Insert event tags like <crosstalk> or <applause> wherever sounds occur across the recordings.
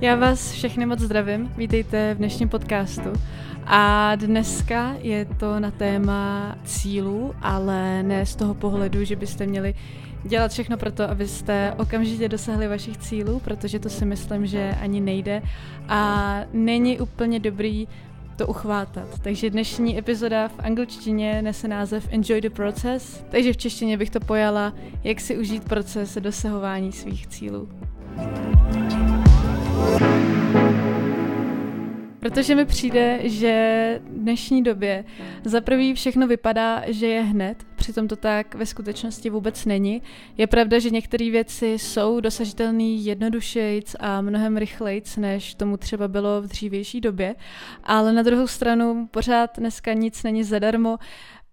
Já vás všechny moc zdravím, vítejte v dnešním podcastu. A dneska je to na téma cílů, ale ne z toho pohledu, že byste měli dělat všechno pro to, abyste okamžitě dosahli vašich cílů, protože to si myslím, že ani nejde a není úplně dobrý to uchvátat. Takže dnešní epizoda v angličtině nese název Enjoy the Process, takže v češtině bych to pojala, jak si užít proces dosahování svých cílů. Protože mi přijde, že v dnešní době za prvý všechno vypadá, že je hned, přitom to tak ve skutečnosti vůbec není. Je pravda, že některé věci jsou dosažitelné jednodušejc a mnohem rychlejc, než tomu třeba bylo v dřívější době, ale na druhou stranu pořád dneska nic není zadarmo,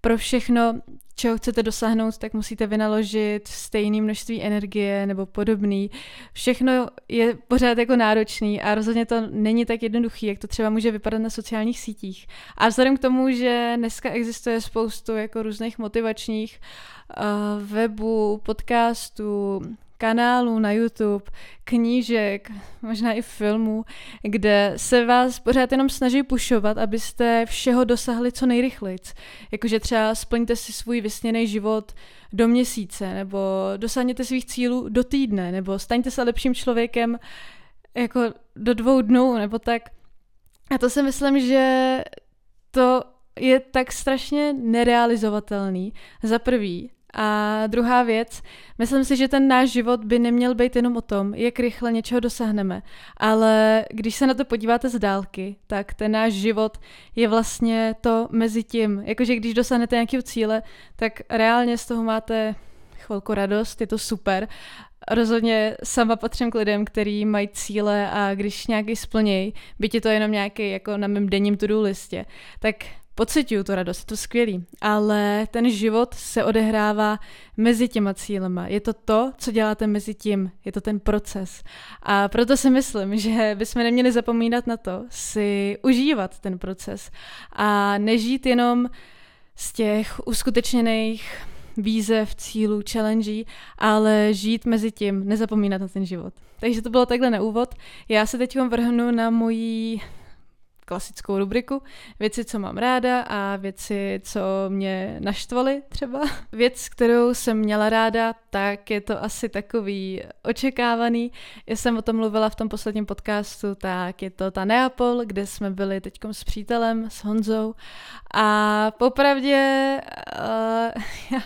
pro všechno, čeho chcete dosáhnout, tak musíte vynaložit stejné množství energie nebo podobný. Všechno je pořád jako náročný a rozhodně to není tak jednoduchý, jak to třeba může vypadat na sociálních sítích. A vzhledem k tomu, že dneska existuje spoustu jako různých motivačních uh, webů, podcastů, kanálů na YouTube, knížek, možná i filmů, kde se vás pořád jenom snaží pušovat, abyste všeho dosahli co nejrychleji. Jakože třeba splňte si svůj vysněný život do měsíce, nebo dosáhněte svých cílů do týdne, nebo staňte se lepším člověkem jako do dvou dnů, nebo tak. A to si myslím, že to je tak strašně nerealizovatelný. Za prvý, a druhá věc, myslím si, že ten náš život by neměl být jenom o tom, jak rychle něčeho dosáhneme, ale když se na to podíváte z dálky, tak ten náš život je vlastně to mezi tím. Jakože když dosáhnete nějakého cíle, tak reálně z toho máte chvilku radost, je to super. Rozhodně sama patřím k lidem, kteří mají cíle a když nějaký splnějí, byť je to jenom nějaký jako na mém denním to-do listě, tak pocituju tu radost, je to skvělý, ale ten život se odehrává mezi těma cílema. Je to to, co děláte mezi tím, je to ten proces. A proto si myslím, že bychom neměli zapomínat na to, si užívat ten proces a nežít jenom z těch uskutečněných výzev, cílů, challenge, ale žít mezi tím, nezapomínat na ten život. Takže to bylo takhle na úvod. Já se teď vrhnu na moji klasickou rubriku. Věci, co mám ráda a věci, co mě naštvaly třeba. <laughs> Věc, kterou jsem měla ráda, tak je to asi takový očekávaný. Já jsem o tom mluvila v tom posledním podcastu, tak je to ta Neapol, kde jsme byli teď s přítelem, s Honzou. A popravdě <laughs> uh,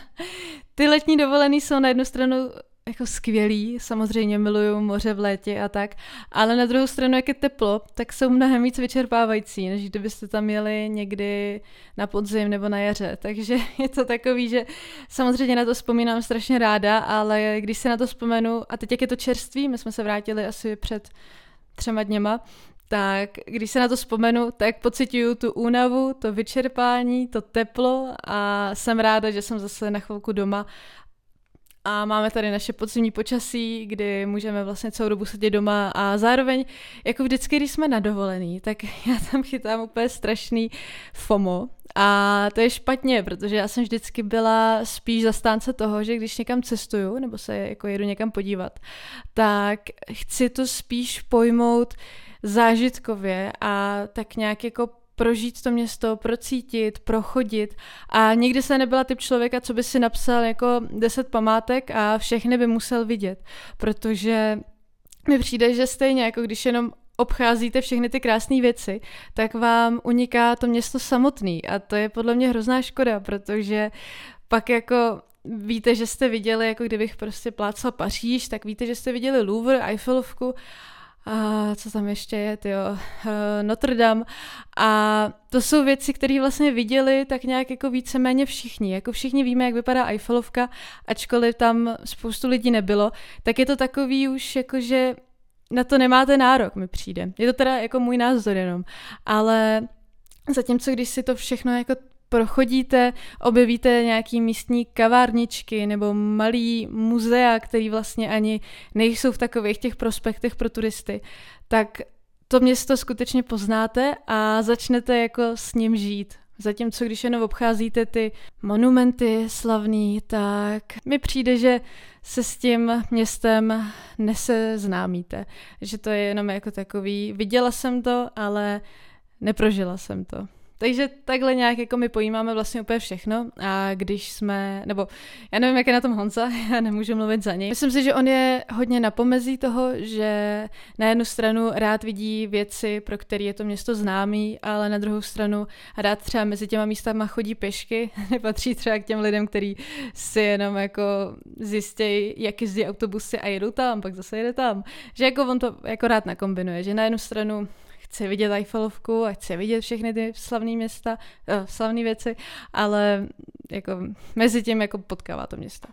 ty letní dovolený jsou na jednu stranu jako skvělý, samozřejmě miluju moře v létě a tak, ale na druhou stranu, jak je teplo, tak jsou mnohem víc vyčerpávající, než kdybyste tam jeli někdy na podzim nebo na jaře. <laughs> Takže je to takový, že samozřejmě na to vzpomínám strašně ráda, ale když se na to vzpomenu, a teď jak je to čerství, my jsme se vrátili asi před třema dněma, tak když se na to vzpomenu, tak pocituju tu únavu, to vyčerpání, to teplo a jsem ráda, že jsem zase na chvilku doma a máme tady naše podzimní počasí, kdy můžeme vlastně celou dobu sedět doma a zároveň, jako vždycky, když jsme na dovolený, tak <laughs> já tam chytám úplně strašný FOMO. A to je špatně, protože já jsem vždycky byla spíš zastánce toho, že když někam cestuju nebo se jako jedu někam podívat, tak chci to spíš pojmout zážitkově a tak nějak jako prožít to město, procítit, prochodit. A nikdy se nebyla typ člověka, co by si napsal jako deset památek a všechny by musel vidět, protože mi přijde, že stejně jako když jenom obcházíte všechny ty krásné věci, tak vám uniká to město samotný. A to je podle mě hrozná škoda, protože pak jako víte, že jste viděli, jako kdybych prostě plácal Paříž, tak víte, že jste viděli Louvre, Eiffelovku a co tam ještě je, tyjo, eh, Notre Dame. A to jsou věci, které vlastně viděli tak nějak jako víceméně všichni. Jako všichni víme, jak vypadá Eiffelovka, ačkoliv tam spoustu lidí nebylo, tak je to takový už jako, že na to nemáte nárok, mi přijde. Je to teda jako můj názor jenom. Ale zatímco, když si to všechno jako prochodíte, objevíte nějaký místní kavárničky nebo malý muzea, který vlastně ani nejsou v takových těch prospektech pro turisty, tak to město skutečně poznáte a začnete jako s ním žít. Zatímco když jenom obcházíte ty monumenty slavný, tak mi přijde, že se s tím městem neseznámíte. Že to je jenom jako takový, viděla jsem to, ale neprožila jsem to. Takže takhle nějak jako my pojímáme vlastně úplně všechno a když jsme, nebo já nevím, jak je na tom Honza, <laughs> já nemůžu mluvit za něj. Myslím si, že on je hodně na pomezí toho, že na jednu stranu rád vidí věci, pro které je to město známý, ale na druhou stranu rád třeba mezi těma místama chodí pešky, <laughs> nepatří třeba k těm lidem, kteří si jenom jako zjistějí, jak jezdí autobusy a jedou tam, pak zase jede tam. Že jako on to jako rád nakombinuje, že na jednu stranu chci vidět Eiffelovku a chci vidět všechny ty slavné města, uh, slavné věci, ale jako mezi tím jako potkává to město.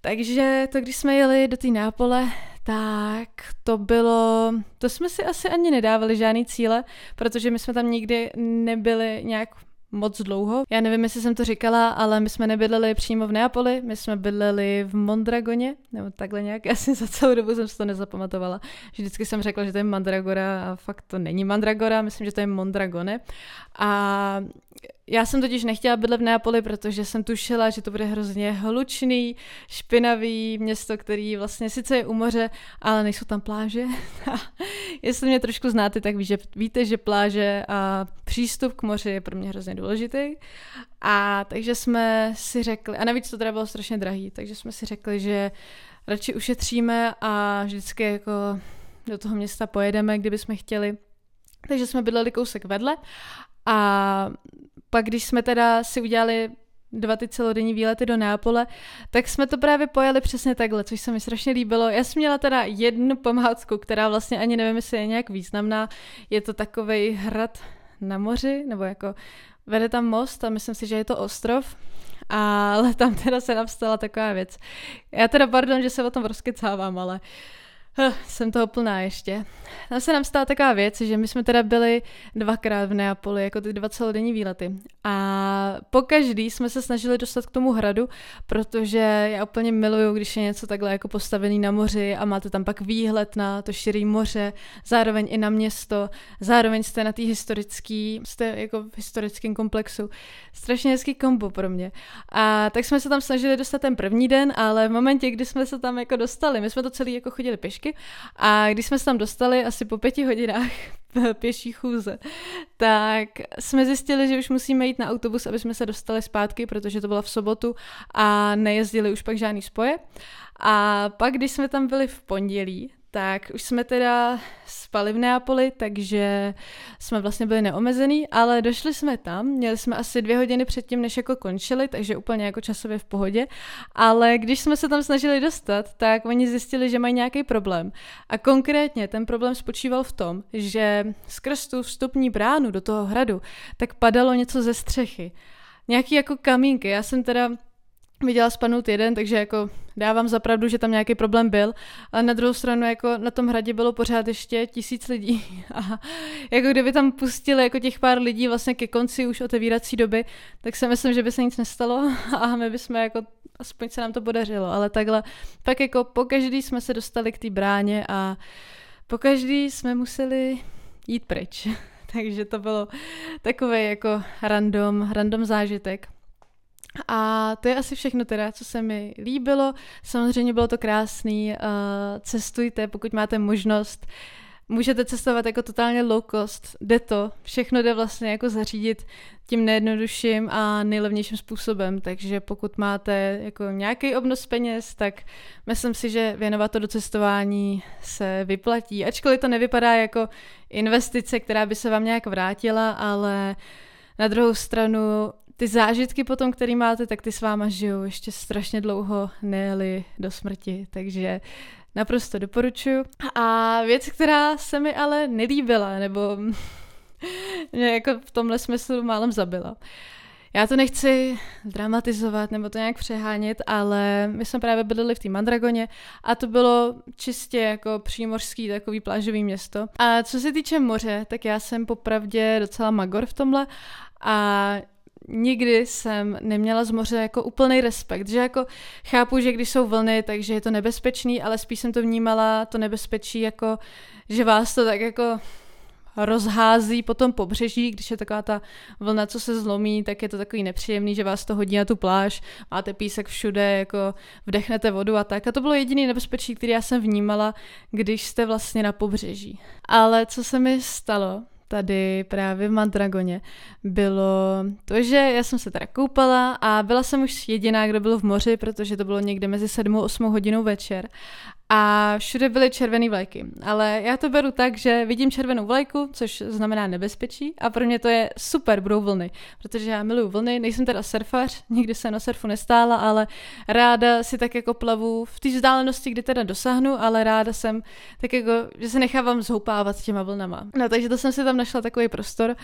Takže to, když jsme jeli do té Nápole, tak to bylo, to jsme si asi ani nedávali žádný cíle, protože my jsme tam nikdy nebyli nějak moc dlouho. Já nevím, jestli jsem to říkala, ale my jsme nebydleli přímo v Neapoli, my jsme bydleli v Mondragoně, nebo takhle nějak, <laughs> já si za celou dobu jsem si to nezapamatovala. Vždycky jsem řekla, že to je Mandragora a fakt to není Mandragora, myslím, že to je Mondragone. A já jsem totiž nechtěla bydlet v Neapoli, protože jsem tušila, že to bude hrozně hlučný, špinavý město, který vlastně sice je u moře, ale nejsou tam pláže. <laughs> Jestli mě trošku znáte, tak ví, že, víte, že pláže a přístup k moři je pro mě hrozně důležitý. A takže jsme si řekli, a navíc to teda bylo strašně drahý, takže jsme si řekli, že radši ušetříme a vždycky jako do toho města pojedeme, kdyby jsme chtěli. Takže jsme bydleli kousek vedle a pak, když jsme teda si udělali dva ty celodenní výlety do Neapole, tak jsme to právě pojeli přesně takhle, což se mi strašně líbilo. Já jsem měla teda jednu památku, která vlastně ani nevím, jestli je nějak významná. Je to takový hrad na moři, nebo jako vede tam most a myslím si, že je to ostrov. Ale tam teda se nám stala taková věc. Já teda, pardon, že se o tom rozkecávám, ale uh, Uh, jsem toho plná ještě. Tam se nám stala taková věc, že my jsme teda byli dvakrát v Neapoli, jako ty dva celodenní výlety. A po každý jsme se snažili dostat k tomu hradu, protože já úplně miluju, když je něco takhle jako postavený na moři a máte tam pak výhled na to širý moře, zároveň i na město, zároveň jste na té historický, jste jako v historickém komplexu. Strašně hezký kombo pro mě. A tak jsme se tam snažili dostat ten první den, ale v momentě, kdy jsme se tam jako dostali, my jsme to celý jako chodili pěšky, pěšky. A když jsme se tam dostali asi po pěti hodinách <laughs> pěší chůze, tak jsme zjistili, že už musíme jít na autobus, aby jsme se dostali zpátky, protože to bylo v sobotu a nejezdili už pak žádný spoje. A pak, když jsme tam byli v pondělí, tak už jsme teda spali v Neapoli, takže jsme vlastně byli neomezený, ale došli jsme tam, měli jsme asi dvě hodiny předtím, než jako končili, takže úplně jako časově v pohodě, ale když jsme se tam snažili dostat, tak oni zjistili, že mají nějaký problém. A konkrétně ten problém spočíval v tom, že skrz tu vstupní bránu do toho hradu, tak padalo něco ze střechy. Nějaký jako kamínky. Já jsem teda viděla spadnout jeden, takže jako dávám za pravdu, že tam nějaký problém byl, ale na druhou stranu jako na tom hradě bylo pořád ještě tisíc lidí <laughs> a jako kdyby tam pustili jako těch pár lidí vlastně ke konci už otevírací doby, tak si myslím, že by se nic nestalo <laughs> a my bychom jako aspoň se nám to podařilo, ale takhle pak jako po každý jsme se dostali k té bráně a po každý jsme museli jít pryč. <laughs> Takže to bylo takový jako random, random zážitek. A to je asi všechno teda, co se mi líbilo. Samozřejmě bylo to krásný. Uh, cestujte, pokud máte možnost. Můžete cestovat jako totálně low cost, jde to, všechno jde vlastně jako zařídit tím nejjednodušším a nejlevnějším způsobem, takže pokud máte jako nějaký obnos peněz, tak myslím si, že věnovat to do cestování se vyplatí, ačkoliv to nevypadá jako investice, která by se vám nějak vrátila, ale na druhou stranu ty zážitky potom, který máte, tak ty s váma žijou ještě strašně dlouho, nejeli do smrti, takže naprosto doporučuju. A věc, která se mi ale nelíbila, nebo <laughs> mě jako v tomhle smyslu málem zabila. Já to nechci dramatizovat nebo to nějak přehánět, ale my jsme právě bydleli v té Mandragoně a to bylo čistě jako přímořský takový plážový město. A co se týče moře, tak já jsem popravdě docela magor v tomhle a nikdy jsem neměla z moře jako úplný respekt, že jako chápu, že když jsou vlny, takže je to nebezpečný, ale spíš jsem to vnímala, to nebezpečí jako, že vás to tak jako rozhází po tom pobřeží, když je taková ta vlna, co se zlomí, tak je to takový nepříjemný, že vás to hodí na tu pláž, máte písek všude, jako vdechnete vodu a tak. A to bylo jediný nebezpečí, který já jsem vnímala, když jste vlastně na pobřeží. Ale co se mi stalo, tady právě v Mandragoně, bylo to, že já jsem se teda koupala a byla jsem už jediná, kdo byl v moři, protože to bylo někde mezi 7 a 8 hodinou večer a všude byly červené vlajky. Ale já to beru tak, že vidím červenou vlajku, což znamená nebezpečí a pro mě to je super, budou vlny, protože já miluju vlny, nejsem teda surfař, nikdy se na surfu nestála, ale ráda si tak jako plavu v té vzdálenosti, kdy teda dosáhnu, ale ráda jsem tak jako, že se nechávám zhoupávat těma vlnama. No takže to jsem si tam našla takový prostor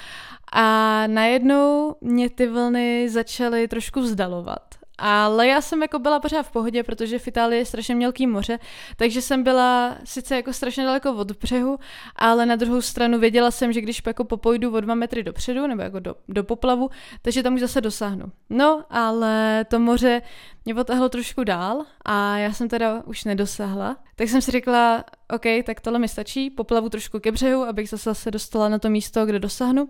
a najednou mě ty vlny začaly trošku vzdalovat. Ale já jsem jako byla pořád v pohodě, protože v Itálii je strašně mělký moře, takže jsem byla sice jako strašně daleko od břehu, ale na druhou stranu věděla jsem, že když jako popojdu o dva metry dopředu, nebo jako do, do poplavu, takže tam už zase dosáhnu. No, ale to moře mě potáhlo trošku dál a já jsem teda už nedosáhla. Tak jsem si řekla, OK, tak tohle mi stačí, poplavu trošku ke břehu, abych zase se dostala na to místo, kde dosáhnu.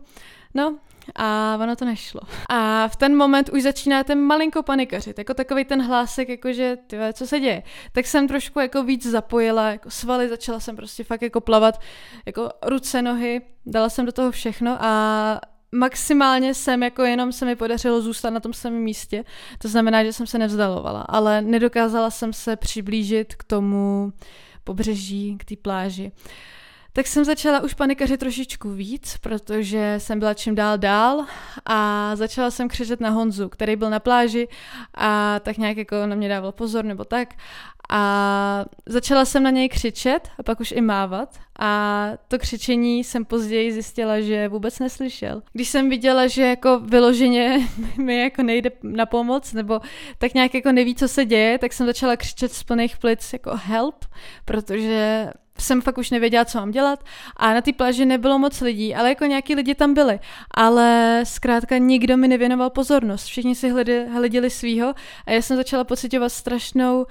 No, a ono to nešlo. A v ten moment už začíná ten malinko panikařit, jako takový ten hlásek, jako že ty co se děje. Tak jsem trošku jako víc zapojila, jako svaly, začala jsem prostě fakt jako plavat, jako ruce, nohy, dala jsem do toho všechno a maximálně jsem, jako jenom se mi podařilo zůstat na tom samém místě, to znamená, že jsem se nevzdalovala, ale nedokázala jsem se přiblížit k tomu pobřeží, k té pláži. Uh, tak jsem začala už panikařit trošičku víc, protože jsem byla čím dál dál a začala jsem křičet na Honzu, který byl na pláži a tak nějak jako na mě dával pozor nebo tak. A začala jsem na něj křičet a pak už i mávat. A to křičení jsem později zjistila, že vůbec neslyšel. Když jsem viděla, že jako vyloženě <laughs> mi jako nejde na pomoc nebo tak nějak jako neví, co se děje, tak jsem začala křičet z plných plic jako help, protože jsem fakt už nevěděla, co mám dělat. A na té pláži nebylo moc lidí, ale jako nějaký lidi tam byli, ale zkrátka nikdo mi nevěnoval pozornost, všichni si hledi, hledili svýho a já jsem začala pocitovat strašnou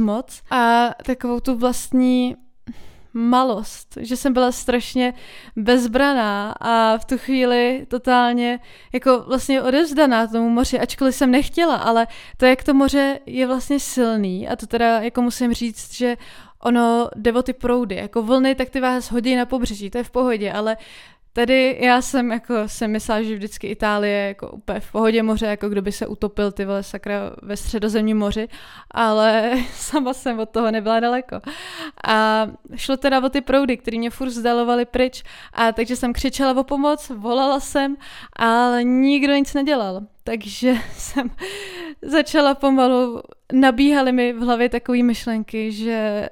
bezmoc a takovou tu vlastní malost, že jsem byla strašně bezbraná a v tu chvíli totálně jako vlastně odevzdaná tomu moři, ačkoliv jsem nechtěla, ale to, jak to moře je vlastně silný a to teda jako musím říct, že ono jde o ty proudy, jako vlny, tak ty vás hodí na pobřeží, to je v pohodě, ale Tady já jsem jako jsem myslela, že vždycky Itálie jako úplně v pohodě moře, jako kdo by se utopil ty vole sakra ve středozemním moři, ale <laughs> sama jsem od toho nebyla daleko. A šlo teda o ty proudy, které mě furt zdalovaly pryč, a takže jsem křičela o pomoc, volala jsem, ale nikdo nic nedělal. Takže <laughs> jsem začala pomalu, nabíhaly mi v hlavě takové myšlenky, že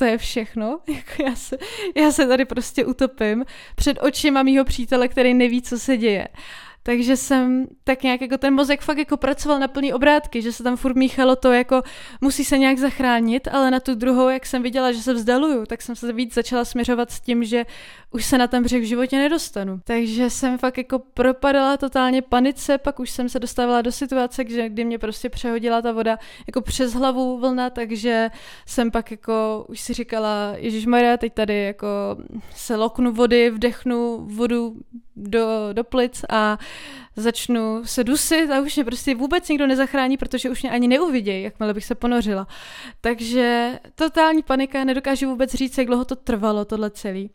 to je všechno. <laughs> Jako já, se, já se tady prostě utopím před očima mýho přítele, který neví, co se děje. Takže jsem tak nějak jako ten mozek fakt jako pracoval na plný obrátky, že se tam furt míchalo to jako musí se nějak zachránit, ale na tu druhou, jak jsem viděla, že se vzdaluju, tak jsem se víc začala směřovat s tím, že už se na ten břeh v životě nedostanu. Takže jsem fakt jako propadala totálně panice, pak už jsem se dostávala do situace, kdy mě prostě přehodila ta voda jako přes hlavu vlna, takže jsem pak jako už si říkala, Ježíš Maria, teď tady jako se loknu vody, vdechnu vodu do, do plic a začnu se dusit a už mě prostě vůbec nikdo nezachrání, protože už mě ani neuvidějí, jakmile bych se ponořila. Takže totální panika, nedokážu vůbec říct, jak dlouho to trvalo, tohle celý.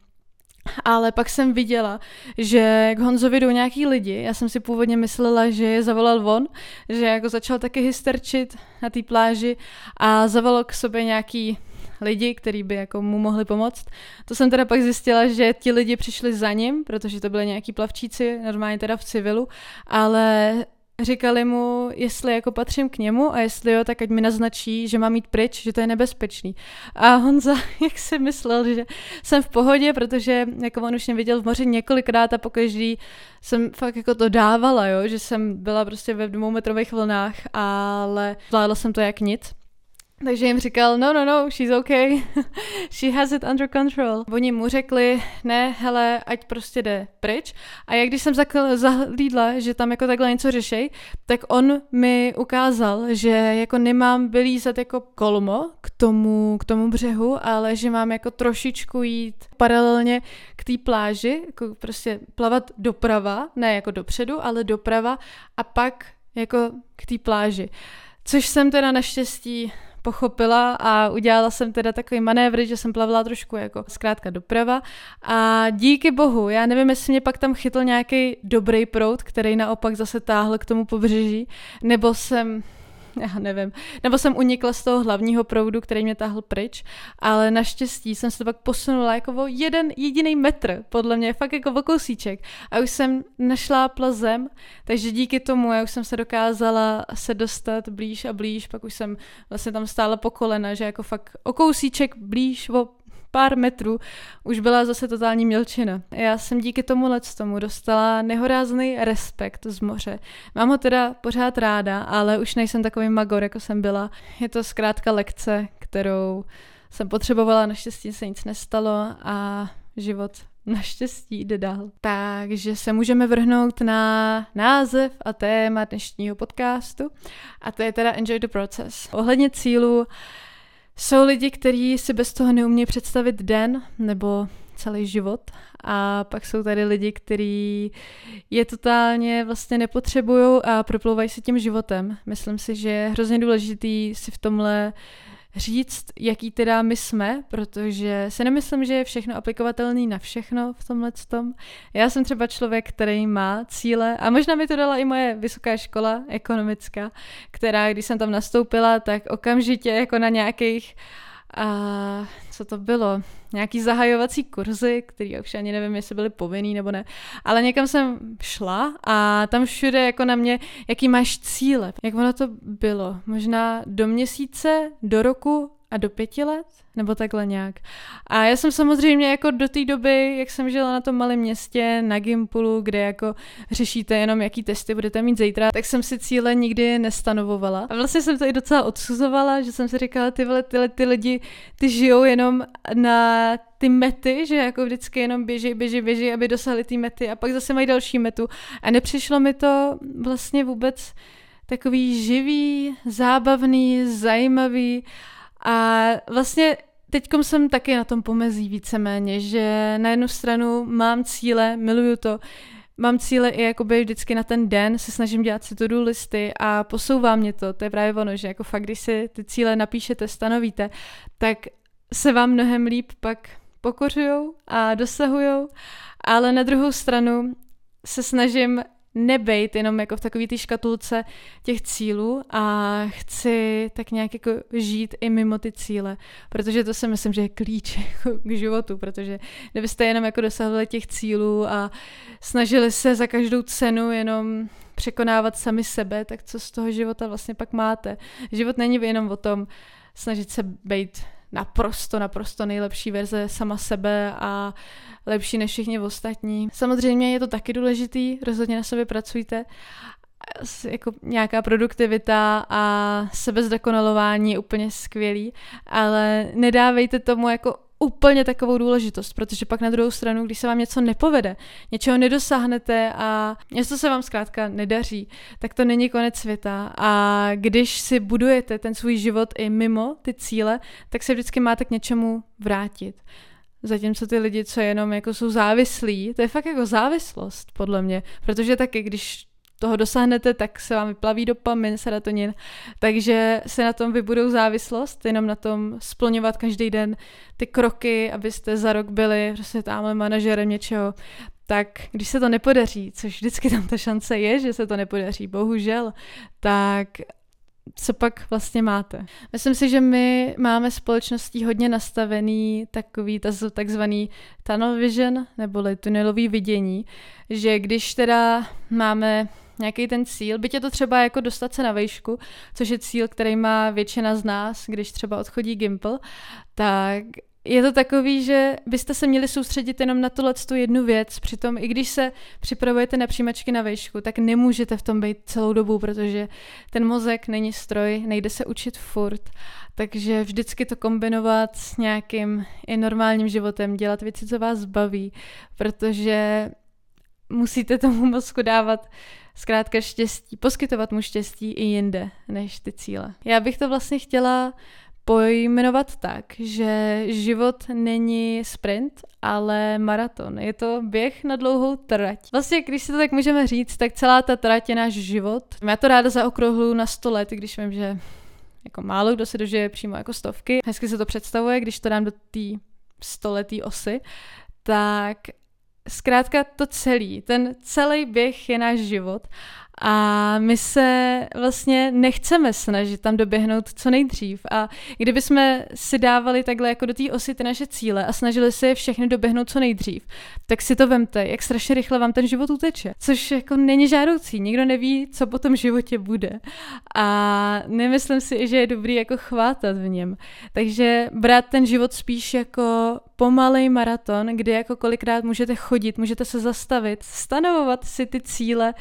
Ale pak jsem viděla, že k Honzovi jdou nějaký lidi. Já jsem si původně myslela, že je zavolal von, že jako začal taky hysterčit na té pláži a zavolal k sobě nějaký lidi, kteří by jako mu mohli pomoct. To jsem teda pak zjistila, že ti lidi přišli za ním, protože to byly nějaký plavčíci, normálně teda v civilu, ale říkali mu, jestli jako patřím k němu a jestli jo, tak ať mi naznačí, že mám mít pryč, že to je nebezpečný. A Honza, <laughs> jak si myslel, že jsem v pohodě, protože jako on už mě viděl v moři několikrát a pokaždý jsem fakt jako to dávala, jo, že jsem byla prostě ve dvoumetrových vlnách, ale zvládla jsem to jak nic. Takže jim říkal, no, no, no, she's okay, <laughs> she has it under control. Oni mu řekli, ne, hele, ať prostě jde pryč. A jak když jsem zahlídla, že tam jako takhle něco řešej, tak on mi ukázal, že jako nemám vylízat jako kolmo k tomu, k tomu břehu, ale že mám jako trošičku jít paralelně k té pláži, jako prostě plavat doprava, ne jako dopředu, ale doprava a pak jako k té pláži. Což jsem teda naštěstí pochopila a udělala jsem teda takový manévr, že jsem plavila trošku jako zkrátka doprava. A díky bohu, já nevím, jestli mě pak tam chytl nějaký dobrý prout, který naopak zase táhl k tomu pobřeží, nebo jsem <laughs> já nevím. Nebo jsem unikla z toho hlavního proudu, který mě táhl pryč, ale naštěstí jsem se to pak posunula jako o jeden jediný metr, podle mě, fakt jako o kousíček. A už jsem našla zem, takže díky tomu já už jsem se dokázala se dostat blíž a blíž, pak už jsem vlastně tam stála po kolena, že jako fakt o kousíček blíž, o pár metrů už byla zase totální mělčina. Já jsem díky tomu tomu dostala nehorázný respekt z moře. Mám ho teda pořád ráda, ale už nejsem takový magor, jako jsem byla. Je to zkrátka lekce, kterou jsem potřebovala, naštěstí se nic nestalo a život naštěstí jde dál. Takže se můžeme vrhnout na název a téma dnešního podcastu a to je teda Enjoy the Process. Ohledně cílu jsou lidi, kteří si bez toho neumí představit den nebo celý život a pak jsou tady lidi, kteří je totálně vlastně nepotřebují a proplouvají si tím životem. Myslím si, že je hrozně důležitý si v tomhle říct, jaký teda my jsme, protože si nemyslím, že je všechno aplikovatelný na všechno v tomhle tom. Já jsem třeba člověk, který má cíle a možná mi to dala i moje vysoká škola ekonomická, která, když jsem tam nastoupila, tak okamžitě jako na nějakých a co to bylo? Nějaký zahajovací kurzy, který už ani nevím, jestli byly povinný nebo ne. Ale někam jsem šla a tam všude jako na mě, jaký máš cíle. Jak ono to bylo? Možná do měsíce, do roku a do pěti let? nebo takhle nějak. A já jsem samozřejmě jako do té doby, jak jsem žila na tom malém městě, na Gimpulu, kde jako řešíte jenom, jaký testy budete mít zítra, tak jsem si cíle nikdy nestanovovala. A vlastně jsem to i docela odsuzovala, že jsem si říkala, ty vole, tyhle ty lidi, ty žijou jenom na ty mety, že jako vždycky jenom běží, běží, běží, aby dosahli ty mety a pak zase mají další metu. A nepřišlo mi to vlastně vůbec takový živý, zábavný, zajímavý a vlastně teďkom jsem taky na tom pomezí víceméně, že na jednu stranu mám cíle, miluju to, mám cíle i jakoby vždycky na ten den, se snažím dělat si to listy a posouvá mě to, to je právě ono, že jako fakt, když si ty cíle napíšete, stanovíte, tak se vám mnohem líp pak pokořujou a dosahujou, ale na druhou stranu se snažím nebejt jenom jako v takové té škatulce těch cílů a chci tak nějak jako žít i mimo ty cíle, protože to si myslím, že je klíč <laughs> jako k životu, protože kdybyste jenom jako dosahovali těch cílů a snažili se za každou cenu jenom překonávat sami sebe, tak co z toho života vlastně pak máte? Život není jenom o tom snažit se být naprosto, naprosto nejlepší verze sama sebe a lepší než všichni ostatní. Samozřejmě je to taky důležitý, rozhodně na sobě pracujte, jako nějaká produktivita a sebezdokonalování je úplně skvělý, ale nedávejte tomu jako úplně takovou důležitost, protože pak na druhou stranu, když se vám něco nepovede, něčeho nedosáhnete a něco se vám zkrátka nedaří, tak to není konec světa. A když si budujete ten svůj život i mimo ty cíle, tak se vždycky máte k něčemu vrátit. Zatímco ty lidi, co jenom jako jsou závislí, to je fakt jako závislost, podle mě. Protože taky, když toho dosáhnete, tak se vám vyplaví dopamin, serotonin, takže se na tom vybudou závislost, jenom na tom splňovat každý den ty kroky, abyste za rok byli prostě tamhle manažerem něčeho, tak když se to nepodaří, což vždycky tam ta šance je, že se to nepodaří, bohužel, tak co pak vlastně máte. Myslím si, že my máme společností hodně nastavený takový takzvaný tunnel vision, neboli tunelový vidění, že když teda máme nějaký ten cíl, byť je to třeba jako dostat se na vejšku, což je cíl, který má většina z nás, když třeba odchodí Gimple, tak je to takový, že byste se měli soustředit jenom na tohle tu jednu věc, přitom i když se připravujete na přijímačky na vejšku, tak nemůžete v tom být celou dobu, protože ten mozek není stroj, nejde se učit furt, takže vždycky to kombinovat s nějakým i normálním životem, dělat věci, co vás baví, protože musíte tomu mozku dávat zkrátka štěstí, poskytovat mu štěstí i jinde než ty cíle. Já bych to vlastně chtěla pojmenovat tak, že život není sprint, ale maraton. Je to běh na dlouhou trať. Vlastně, když si to tak můžeme říct, tak celá ta trať je náš život. Já to ráda zaokrouhlu na 100 let, když vím, že jako málo kdo se dožije přímo jako stovky. Hezky se to představuje, když to dám do té stoletý osy, tak zkrátka to celý, ten celý běh je náš život a my se vlastně nechceme snažit tam doběhnout co nejdřív. A kdyby jsme si dávali takhle jako do té osy ty naše cíle a snažili se je všechny doběhnout co nejdřív, tak si to vemte, jak strašně rychle vám ten život uteče. Což jako není žádoucí. Nikdo neví, co po tom životě bude. A nemyslím si, že je dobrý jako chvátat v něm. Takže brát ten život spíš jako pomalej maraton, kde jako kolikrát můžete chodit, můžete se zastavit, stanovovat si ty cíle,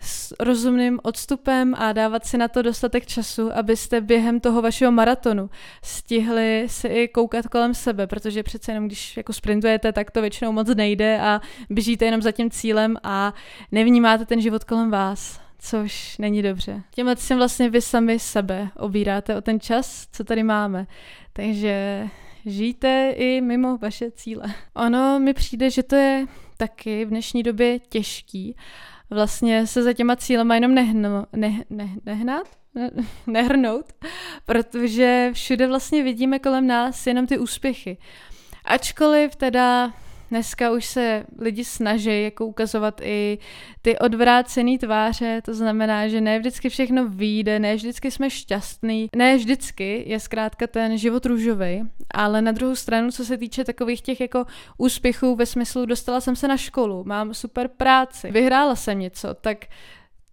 s rozumným odstupem a dávat si na to dostatek času, abyste během toho vašeho maratonu stihli si i koukat kolem sebe, protože přece jenom když jako sprintujete, tak to většinou moc nejde a běžíte jenom za tím cílem a nevnímáte ten život kolem vás což není dobře. Tímhle si vlastně vy sami sebe obíráte o ten čas, co tady máme. Takže žijte i mimo vaše cíle. Ono mi přijde, že to je taky v dnešní době těžký, vlastně se za těma cílema jenom nehno, ne, ne, nehnat, ne, <laughs> nehrnout, protože všude vlastně vidíme kolem nás jenom ty úspěchy. Ačkoliv teda dneska už se lidi snaží jako ukazovat i ty odvrácené tváře, to znamená, že ne vždycky všechno vyjde, ne vždycky jsme šťastní, ne vždycky je zkrátka ten život růžový, ale na druhou stranu, co se týče takových těch jako úspěchů ve smyslu dostala jsem se na školu, mám super práci, vyhrála jsem něco, tak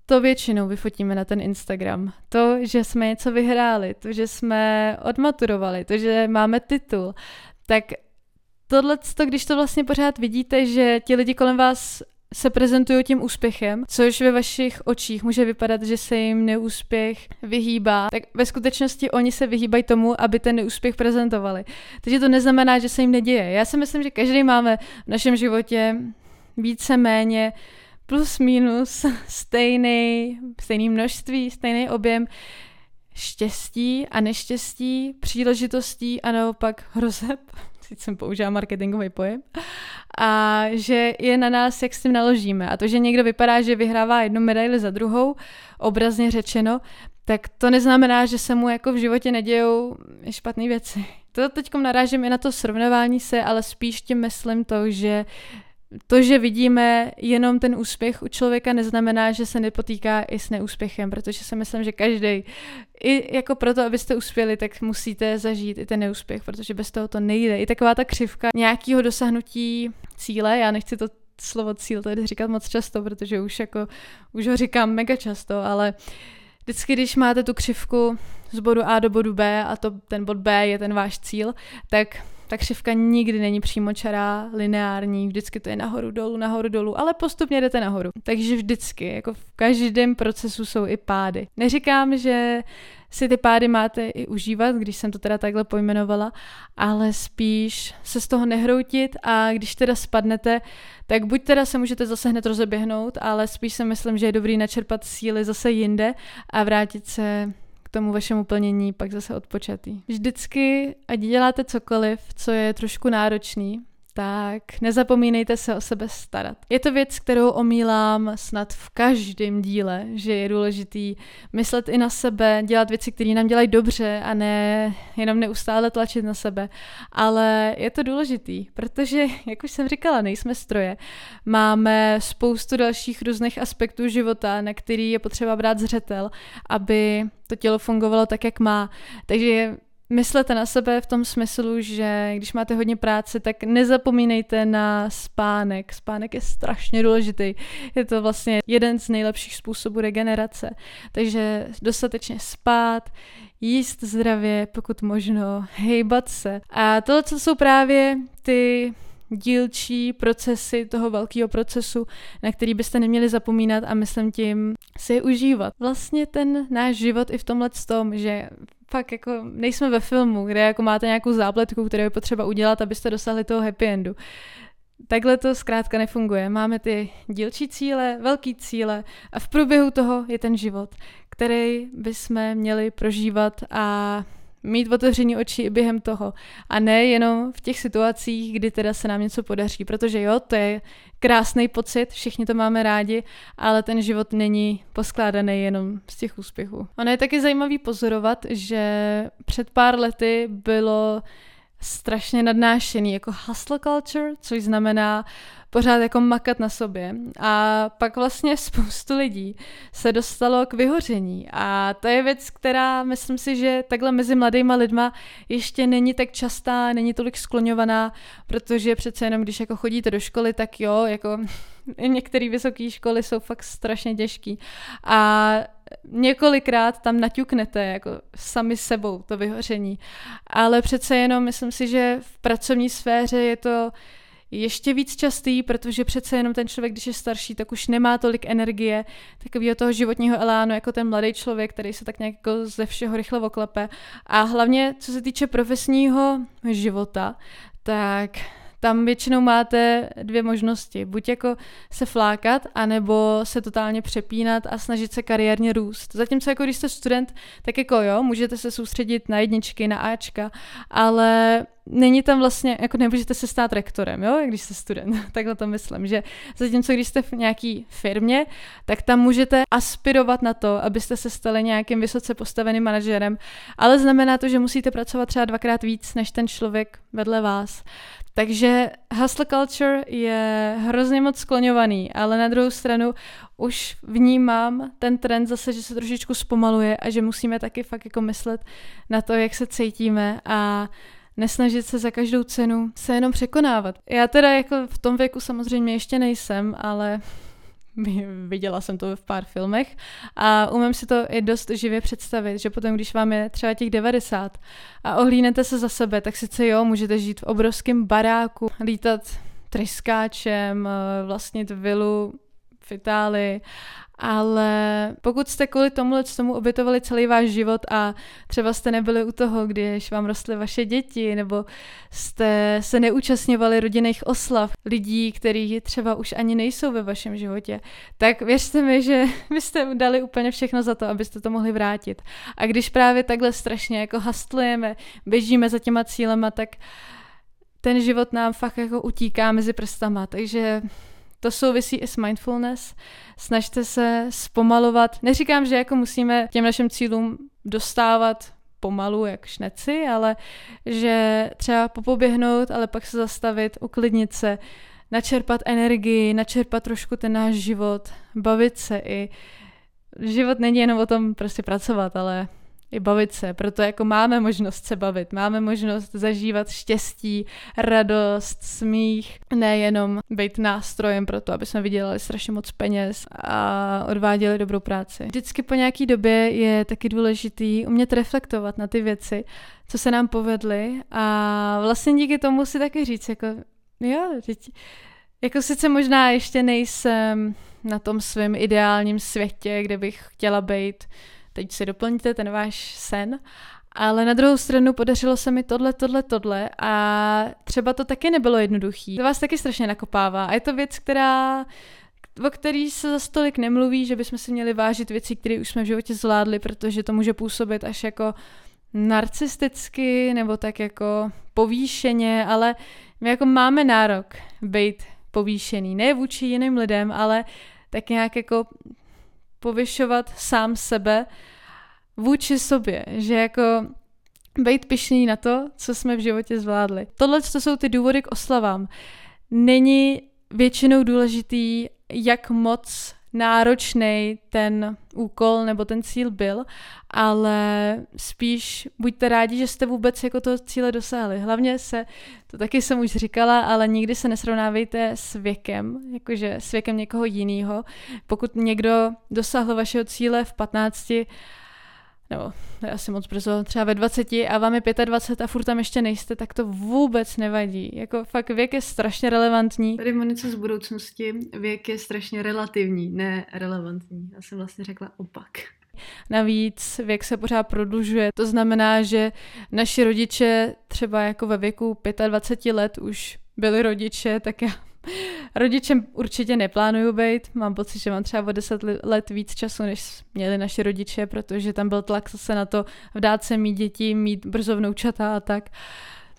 to většinou vyfotíme na ten Instagram. To, že jsme něco vyhráli, to, že jsme odmaturovali, to, že máme titul, tak tohle, když to vlastně pořád vidíte, že ti lidi kolem vás se prezentují tím úspěchem, což ve vašich očích může vypadat, že se jim neúspěch vyhýbá, tak ve skutečnosti oni se vyhýbají tomu, aby ten neúspěch prezentovali. Takže to neznamená, že se jim neděje. Já si myslím, že každý máme v našem životě více méně plus minus stejný, stejný množství, stejný objem štěstí a neštěstí, příležitostí a naopak hrozeb <laughs> teď jsem použila marketingový pojem, a že je na nás, jak s tím naložíme. A to, že někdo vypadá, že vyhrává jednu medaili za druhou, obrazně řečeno, tak to neznamená, že se mu jako v životě nedějou špatné věci. To teď narážím i na to srovnávání se, ale spíš tím myslím to, že to, že vidíme jenom ten úspěch u člověka, neznamená, že se nepotýká i s neúspěchem, protože si myslím, že každý, i jako proto, abyste uspěli, tak musíte zažít i ten neúspěch, protože bez toho to nejde. I taková ta křivka nějakého dosahnutí cíle, já nechci to slovo cíl tady říkat moc často, protože už jako, už ho říkám mega často, ale vždycky, když máte tu křivku z bodu A do bodu B a to ten bod B je ten váš cíl, tak ta křivka nikdy není přímočará, lineární, vždycky to je nahoru, dolů, nahoru, dolů, ale postupně jdete nahoru. Takže vždycky, jako v každém procesu jsou i pády. Neříkám, že si ty pády máte i užívat, když jsem to teda takhle pojmenovala, ale spíš se z toho nehroutit a když teda spadnete, tak buď teda se můžete zase hned rozeběhnout, ale spíš si myslím, že je dobrý načerpat síly zase jinde a vrátit se k tomu vašemu plnění pak zase odpočatý. Vždycky, ať děláte cokoliv, co je trošku náročný, tak nezapomínejte se o sebe starat. Je to věc, kterou omílám snad v každém díle, že je důležitý myslet i na sebe, dělat věci, které nám dělají dobře a ne jenom neustále tlačit na sebe. Ale je to důležitý, protože, jak už jsem říkala, nejsme stroje. Máme spoustu dalších různých aspektů života, na který je potřeba brát zřetel, aby to tělo fungovalo tak, jak má. Takže myslete na sebe v tom smyslu, že když máte hodně práce, tak nezapomínejte na spánek. Spánek je strašně důležitý. Je to vlastně jeden z nejlepších způsobů regenerace. Takže dostatečně spát, jíst zdravě, pokud možno, hejbat se. A tohle, co jsou právě ty dílčí procesy toho velkého procesu, na který byste neměli zapomínat a myslím tím si je užívat. Vlastně ten náš život i v tomhle tom, že fakt jako nejsme ve filmu, kde jako máte nějakou zápletku, kterou je potřeba udělat, abyste dosáhli toho happy endu. Takhle to zkrátka nefunguje. Máme ty dílčí cíle, velký cíle a v průběhu toho je ten život, který bychom měli prožívat a mít otevření oči i během toho. A ne jenom v těch situacích, kdy teda se nám něco podaří. Protože jo, to je krásný pocit, všichni to máme rádi, ale ten život není poskládaný jenom z těch úspěchů. Ono je taky zajímavý pozorovat, že před pár lety bylo strašně nadnášený jako hustle culture, což znamená pořád jako makat na sobě. A pak vlastně spoustu lidí se dostalo k vyhoření. A to je věc, která myslím si, že takhle mezi mladýma lidma ještě není tak častá, není tolik skloňovaná, protože přece jenom, když jako chodíte do školy, tak jo, jako <laughs> některé vysoké školy jsou fakt strašně těžký. A několikrát tam naťuknete jako sami sebou to vyhoření. Ale přece jenom myslím si, že v pracovní sféře je to ještě víc častý, protože přece jenom ten člověk, když je starší, tak už nemá tolik energie, takového toho životního elánu, jako ten mladý člověk, který se tak nějak jako ze všeho rychle oklepe. A hlavně, co se týče profesního života, tak tam většinou máte dvě možnosti. Buď jako se flákat, anebo se totálně přepínat a snažit se kariérně růst. Zatímco jako když jste student, tak jako jo, můžete se soustředit na jedničky, na Ačka, ale není tam vlastně, jako nemůžete se stát rektorem, jo, když jste student, <laughs> takhle to myslím, že zatímco když jste v nějaký firmě, tak tam můžete aspirovat na to, abyste se stali nějakým vysoce postaveným manažerem, ale znamená to, že musíte pracovat třeba dvakrát víc než ten člověk vedle vás. Takže hustle culture je hrozně moc skloňovaný, ale na druhou stranu už vnímám ten trend zase, že se trošičku zpomaluje a že musíme taky fakt jako myslet na to, jak se cítíme a nesnažit se za každou cenu se jenom překonávat. Já teda jako v tom věku samozřejmě ještě nejsem, ale <laughs> viděla jsem to v pár filmech a umím si to i dost živě představit, že potom, když vám je třeba těch 90 a ohlínete se za sebe, tak sice jo, můžete žít v obrovském baráku, lítat tryskáčem, eh, vlastnit vilu v Itálii ale pokud jste kvůli tomu tomu obětovali celý váš život a třeba jste nebyli u toho, když vám rostly vaše děti, nebo jste se neúčastňovali rodinných oslav lidí, kteří třeba už ani nejsou ve vašem životě, tak věřte mi, že <laughs> byste dali úplně všechno za to, abyste to mohli vrátit. A když právě takhle strašně jako hastlujeme, běžíme za těma cílema, tak ten život nám fakt jako utíká mezi prstama, takže to souvisí i s mindfulness. Snažte se zpomalovat. Neříkám, že jako musíme těm našim cílům dostávat pomalu, jak šneci, ale že třeba popoběhnout, ale pak se zastavit, uklidnit se, načerpat energii, načerpat trošku ten náš život, bavit se i. Život není jenom o tom prostě pracovat, ale i bavit se, proto jako máme možnost se bavit, máme možnost zažívat štěstí, radost, smích, nejenom být nástrojem pro to, aby jsme vydělali strašně moc peněz a odváděli dobrou práci. Vždycky po nějaký době je taky důležitý umět reflektovat na ty věci, co se nám povedly. A vlastně díky tomu si taky říct, jako jo, teď, jako sice možná ještě nejsem na tom svém ideálním světě, kde bych chtěla být teď si doplňte ten váš sen. Ale na druhou stranu podařilo se mi tohle, tohle, tohle a třeba to taky nebylo jednoduchý. To vás taky strašně nakopává a je to věc, která o který se za stolik nemluví, že bychom si měli vážit věci, které už jsme v životě zvládli, protože to může působit až jako narcisticky nebo tak jako povýšeně, ale my jako máme nárok být povýšený, ne vůči jiným lidem, ale tak nějak jako povyšovat sám sebe vůči sobě, že jako být pišný na to, co jsme v životě zvládli. Tohle to jsou ty důvody k oslavám. Není většinou důležitý, jak moc náročný ten úkol nebo ten cíl byl, ale spíš buďte rádi, že jste vůbec jako toho cíle dosáhli. Hlavně se, to taky jsem už říkala, ale nikdy se nesrovnávejte s věkem, jakože s věkem někoho jiného. Pokud někdo dosáhl vašeho cíle v 15, nebo asi moc brzo, třeba ve 20 a vám je 25 a furt tam ještě nejste, tak to vůbec nevadí. Jako fakt věk je strašně relevantní. Tady Monice z budoucnosti, věk je strašně relativní, ne relevantní. Já jsem vlastně řekla opak. Navíc věk se pořád prodlužuje, to znamená, že naši rodiče třeba jako ve věku 25 let už byli rodiče, tak já Rodičem určitě neplánuju být. Mám pocit, že mám třeba o deset let víc času, než měli naši rodiče, protože tam byl tlak zase na to vdát se mít děti, mít brzo vnoučata a tak.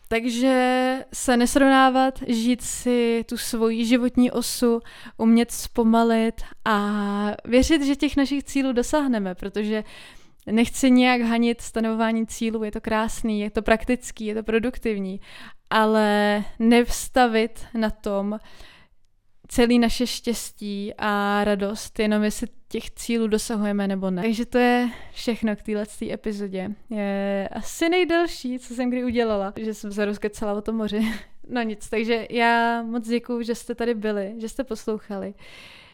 Takže se nesrovnávat, žít si tu svoji životní osu, umět zpomalit a věřit, že těch našich cílů dosáhneme, protože nechci nějak hanit stanovování cílů, je to krásný, je to praktický, je to produktivní, ale nevstavit na tom celý naše štěstí a radost, jenom jestli těch cílů dosahujeme nebo ne. Takže to je všechno k této epizodě. Je asi nejdelší, co jsem kdy udělala, že jsem se rozkecala o tom moři. <laughs> No nic, takže já moc děkuju, že jste tady byli, že jste poslouchali.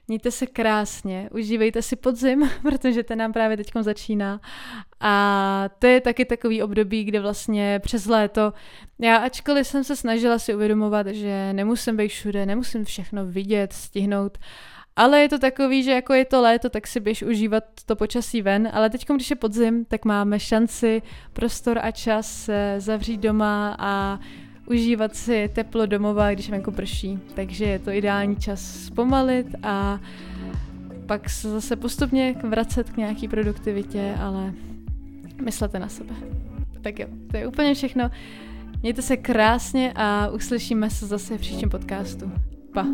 Mějte se krásně, užívejte si podzim, <laughs> protože ten nám právě teď začíná. A to je taky takový období, kde vlastně přes léto, já ačkoliv jsem se snažila si uvědomovat, že nemusím být všude, nemusím všechno vidět, stihnout, ale je to takový, že jako je to léto, tak si běž užívat to počasí ven, ale teď, když je podzim, tak máme šanci, prostor a čas zavřít doma a užívat si teplo domova, když venku prší. Takže je to ideální čas zpomalit a pak se zase postupně vracet k nějaký produktivitě, ale myslete na sebe. Tak jo, to je úplně všechno. Mějte se krásně a uslyšíme se zase v příštím podcastu. Pa.